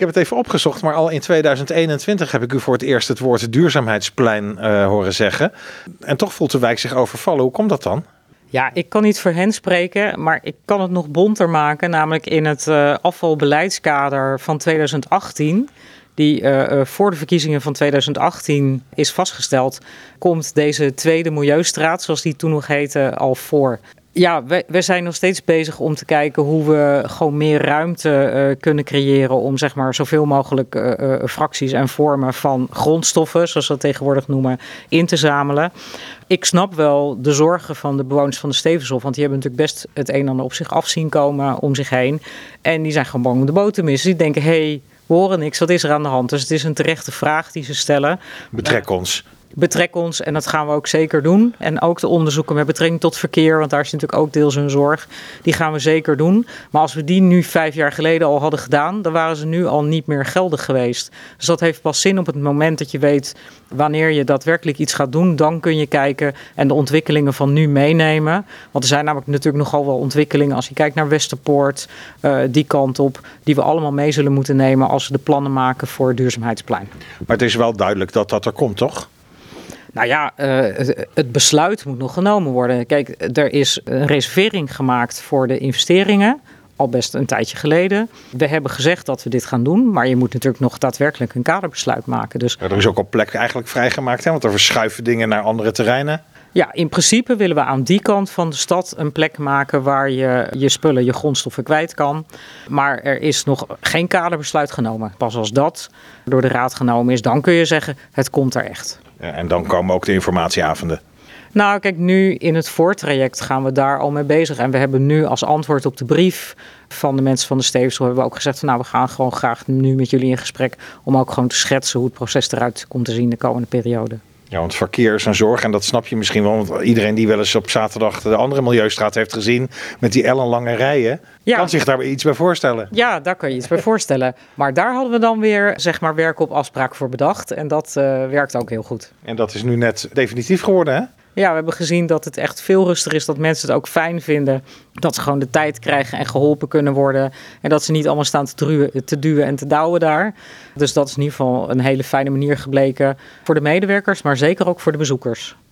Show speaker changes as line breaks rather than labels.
Ik heb het even opgezocht, maar al in 2021 heb ik u voor het eerst het woord duurzaamheidsplein uh, horen zeggen. En toch voelt de wijk zich overvallen. Hoe komt dat dan?
Ja, ik kan niet voor hen spreken, maar ik kan het nog bonter maken. Namelijk in het uh, afvalbeleidskader van 2018 die uh, voor de verkiezingen van 2018 is vastgesteld, komt deze tweede Milieustraat, zoals die toen nog heette, al voor. Ja, we, we zijn nog steeds bezig om te kijken hoe we gewoon meer ruimte uh, kunnen creëren om zeg maar zoveel mogelijk uh, fracties en vormen van grondstoffen, zoals we dat tegenwoordig noemen, in te zamelen. Ik snap wel de zorgen van de bewoners van de Stevenshof, want die hebben natuurlijk best het een en ander op zich af zien komen om zich heen. En die zijn gewoon bang om de boot te missen. Die denken, hé, hey, we horen niks, wat is er aan de hand? Dus het is een terechte vraag die ze stellen.
Betrek ons
betrek ons en dat gaan we ook zeker doen. En ook de onderzoeken met betrekking tot verkeer, want daar is natuurlijk ook deels hun zorg. Die gaan we zeker doen. Maar als we die nu vijf jaar geleden al hadden gedaan, dan waren ze nu al niet meer geldig geweest. Dus dat heeft pas zin op het moment dat je weet wanneer je daadwerkelijk iets gaat doen. Dan kun je kijken en de ontwikkelingen van nu meenemen. Want er zijn namelijk natuurlijk nogal wel ontwikkelingen als je kijkt naar Westerpoort, uh, die kant op, die we allemaal mee zullen moeten nemen als we de plannen maken voor het duurzaamheidsplein.
Maar het is wel duidelijk dat dat er komt, toch?
Nou ja, uh, het besluit moet nog genomen worden. Kijk, er is een reservering gemaakt voor de investeringen. Al best een tijdje geleden. We hebben gezegd dat we dit gaan doen. Maar je moet natuurlijk nog daadwerkelijk een kaderbesluit maken. Dus...
er is ook al plek eigenlijk vrijgemaakt. Hè? Want er verschuiven dingen naar andere terreinen.
Ja, in principe willen we aan die kant van de stad een plek maken waar je je spullen, je grondstoffen kwijt kan. Maar er is nog geen kaderbesluit genomen. Pas als dat door de raad genomen is, dan kun je zeggen: het komt er echt.
Ja, en dan komen ook de informatieavonden.
Nou, kijk, nu in het voortraject gaan we daar al mee bezig. En we hebben nu als antwoord op de brief van de mensen van de Stevensel hebben we ook gezegd van nou, we gaan gewoon graag nu met jullie in gesprek om ook gewoon te schetsen hoe het proces eruit komt te zien de komende periode.
Ja, want verkeer is een zorg en dat snap je misschien wel. Want iedereen die wel eens op zaterdag de andere Milieustraat heeft gezien met die ellenlange rijen, kan zich daar iets bij voorstellen.
Ja, daar kan je iets bij voorstellen. Maar daar hadden we dan weer zeg maar werken op afspraak voor bedacht en dat uh, werkt ook heel goed.
En dat is nu net definitief geworden, hè?
Ja, we hebben gezien dat het echt veel rustiger is. Dat mensen het ook fijn vinden. Dat ze gewoon de tijd krijgen en geholpen kunnen worden. En dat ze niet allemaal staan te, druwen, te duwen en te douwen daar. Dus dat is in ieder geval een hele fijne manier gebleken voor de medewerkers, maar zeker ook voor de bezoekers.